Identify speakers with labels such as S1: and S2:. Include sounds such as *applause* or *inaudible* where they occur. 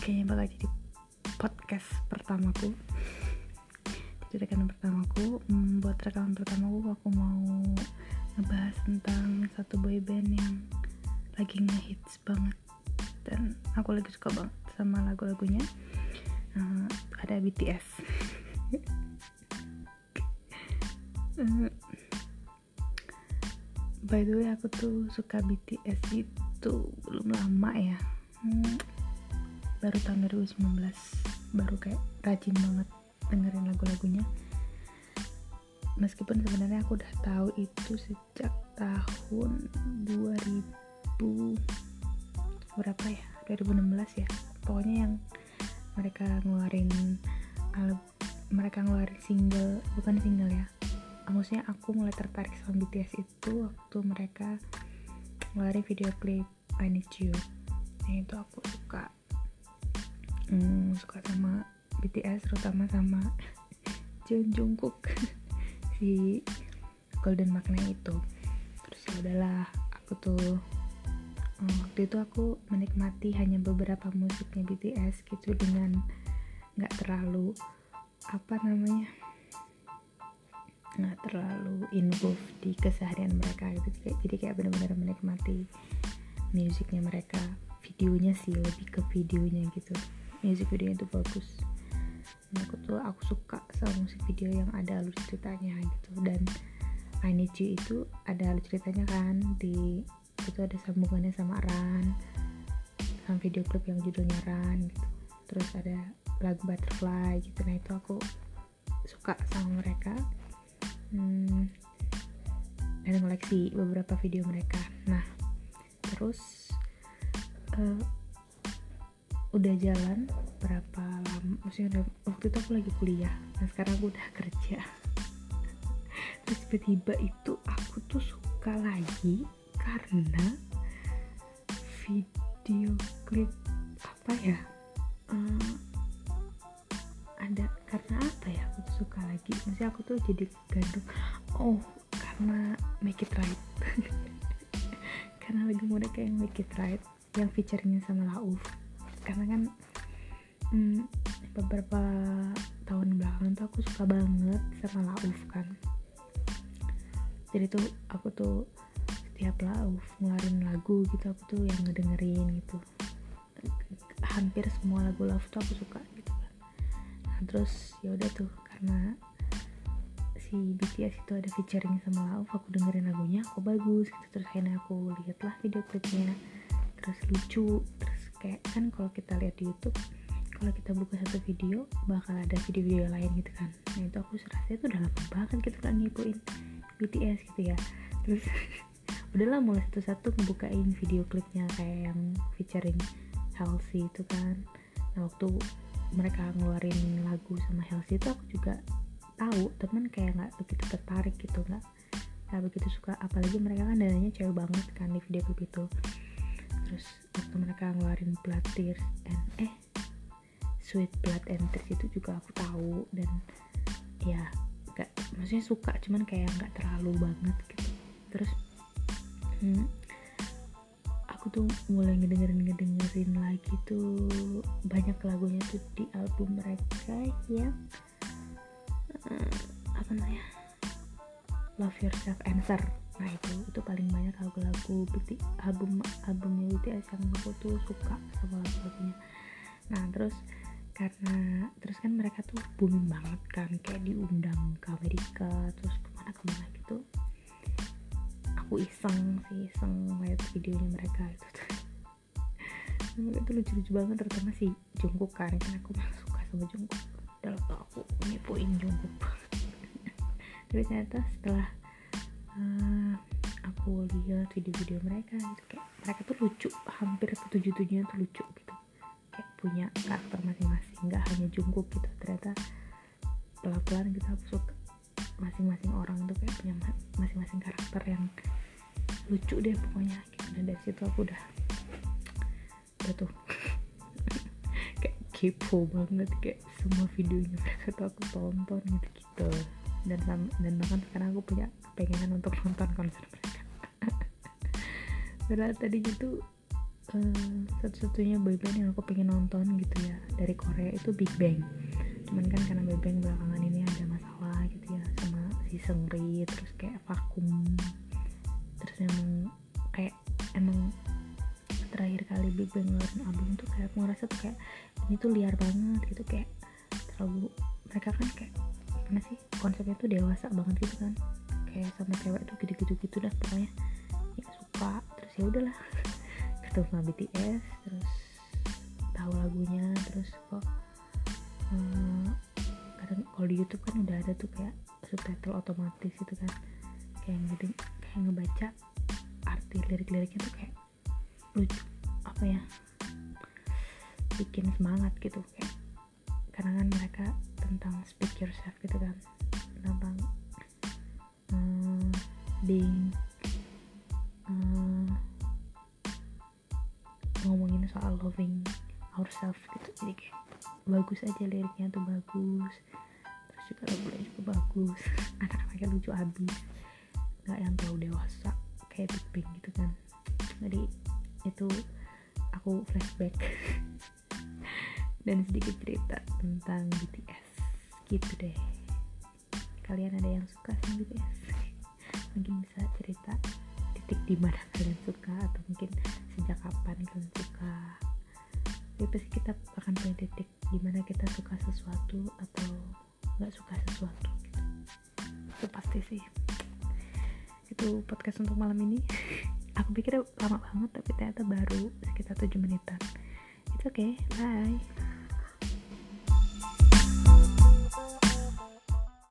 S1: kayaknya bakal jadi podcast pertamaku. Jadi rekaman pertamaku. Hmm, buat rekaman pertamaku aku mau ngebahas tentang satu boy band yang lagi ngehits banget. Dan aku lagi suka banget sama lagu-lagunya. Uh, ada BTS uh, *laughs* by the way aku tuh suka BTS itu belum lama ya. Hmm, baru tahun 2019 baru kayak rajin banget dengerin lagu-lagunya. Meskipun sebenarnya aku udah tahu itu sejak tahun 2000 berapa ya? 2016 ya. Pokoknya yang mereka ngeluarin mereka ngeluarin single bukan single ya. Maksudnya aku mulai tertarik sama BTS itu waktu mereka ngeluarin video klip I Need You. Nah itu aku suka. Hmm, suka sama BTS terutama sama *laughs* Jung Jungkook *laughs* si Golden Magnet itu. Terus ya aku tuh hmm, waktu itu aku menikmati hanya beberapa musiknya BTS gitu dengan nggak terlalu apa namanya nggak terlalu involve di keseharian mereka gitu. Jadi kayak benar-benar menikmati musiknya mereka videonya sih lebih ke videonya gitu. Musik videonya itu bagus. Dan aku tuh aku suka sama musik video yang ada alur ceritanya gitu. Dan I Need You itu ada alur ceritanya kan di itu ada sambungannya sama Ran sama video klip yang judulnya Ran gitu. Terus ada lagu Butterfly gitu. Nah itu aku suka sama mereka hmm, dan koleksi beberapa video mereka. Nah terus uh, udah jalan berapa lama? Maksudnya udah, waktu itu aku lagi kuliah. Nah sekarang aku udah *laughs* kerja. Terus tiba-tiba itu aku tuh suka lagi karena video klip apa ya uh, ada karena apa ya? Aku tuh suka lagi. Maksudnya aku tuh jadi gandung oh karena make it right. *laughs* Karena lagu mereka yang make it right yang featuringnya sama Lauf. Karena kan hmm, beberapa tahun belakangan tuh aku suka banget sama Lauf kan. Jadi tuh aku tuh setiap Lauf ngeluarin lagu gitu aku tuh yang ngedengerin gitu. Hampir semua lagu Lauf tuh aku suka terus ya udah tuh karena si BTS itu ada featuring sama Lauf aku dengerin lagunya aku bagus gitu. Terus akhirnya aku lihat lah video klipnya terus lucu terus kayak kan kalau kita lihat di YouTube kalau kita buka satu video bakal ada video-video lain gitu kan. Nah itu aku serasa itu udah lama banget gitu kan ngipuin BTS gitu ya. Terus *laughs* udahlah mulai satu-satu ngebukain video klipnya kayak yang featuring Halsey itu kan. Nah waktu mereka ngeluarin lagu sama Halsey itu aku juga tahu temen kayak nggak begitu tertarik gitu nggak nggak begitu suka. Apalagi mereka kan dananya cewek banget kan di video klip itu. Terus waktu mereka ngeluarin Blood Tears and eh Sweet Blood and Tears itu juga aku tahu. Dan ya gak maksudnya suka cuman kayak nggak terlalu banget gitu. Terus hmm, aku tuh mulai ngedengerin ngedengerin lagi tuh banyak lagunya tuh di album mereka yang uh, apa namanya? Love Yourself Answer nah itu itu paling banyak lagu-lagu BT, album albumnya BTS yang aku tuh suka sama lagu-lagunya. Nah terus karena terus kan mereka tuh booming banget kan kayak diundang ke Amerika terus ke mana ke mana gitu aku iseng sih iseng lihat videonya mereka *laughs* itu tuh itu lucu-lucu banget terutama si Jungkook kan kan aku suka sama Jungkook. Dalam aku ngipuin Jungkook. *laughs* Terus ternyata setelah uh, aku lihat video-video mereka gitu kayak mereka tuh lucu hampir ketujuh tujuhnya tuh lucu gitu. Kayak punya karakter masing-masing nggak hanya jungkook gitu. Ternyata pelan-pelan gitu aku suka masing-masing orang tuh kayak punya masing-masing karakter yang lucu deh pokoknya. Gitu. dari situ aku udah udah tuh *laughs* kayak kepo banget kayak semua videonya mereka tuh aku tonton gitu gitu. Dan dan bahkan sekarang aku punya pengenan untuk nonton konser mereka. *laughs* Padahal tadinya tuh uh, satu-satunya boyband yang aku pengen nonton gitu ya dari Korea itu Big Bang. Cuman kan karena Big Bang belakangan sama si Seungri terus kayak vakum. Terus emang kayak emang terakhir kali Big Bang ngeluarin album tuh kayak aku ngerasa tuh kayak ini tuh liar banget gitu kayak terlalu mereka kan kayak mana sih konsepnya tuh dewasa banget gitu kan. Kayak sama cewek tuh gitu-gitu gitu dah pokoknya. Ya suka terus ya udahlah. *laughs* Ketemu sama BTS terus tahu lagunya terus kok hmm, kadang kalau di YouTube kan udah ada tuh kayak subtitle otomatis gitu kan. Kayak gitu kayak ngebaca arti lirik-liriknya tuh kayak lucu apa ya bikin semangat gitu kayak karena kan mereka tentang speak yourself gitu kan tentang um, being um, ngomongin soal loving ourselves gitu. Jadi kayak bagus aja liriknya tuh bagus terus juga lagunya juga bagus. *laughs* Anak-anaknya lucu abis nggak yang terlalu dewasa kayak Big Bang gitu kan. Jadi itu aku flashback. *laughs* Dan sedikit cerita tentang BTS gitu deh. Kalian ada yang suka sama BTS *laughs* mungkin bisa cerita titik di mana kalian suka atau mungkin sejak kapan kalian suka. Ya pasti kita akan punya titik di mana kita suka sesuatu atau nggak suka sesuatu. Itu pasti sih. Itu podcast untuk malam ini. *laughs* Aku pikir lama banget tapi ternyata baru sekitar 7 menitan. It's okay. Bye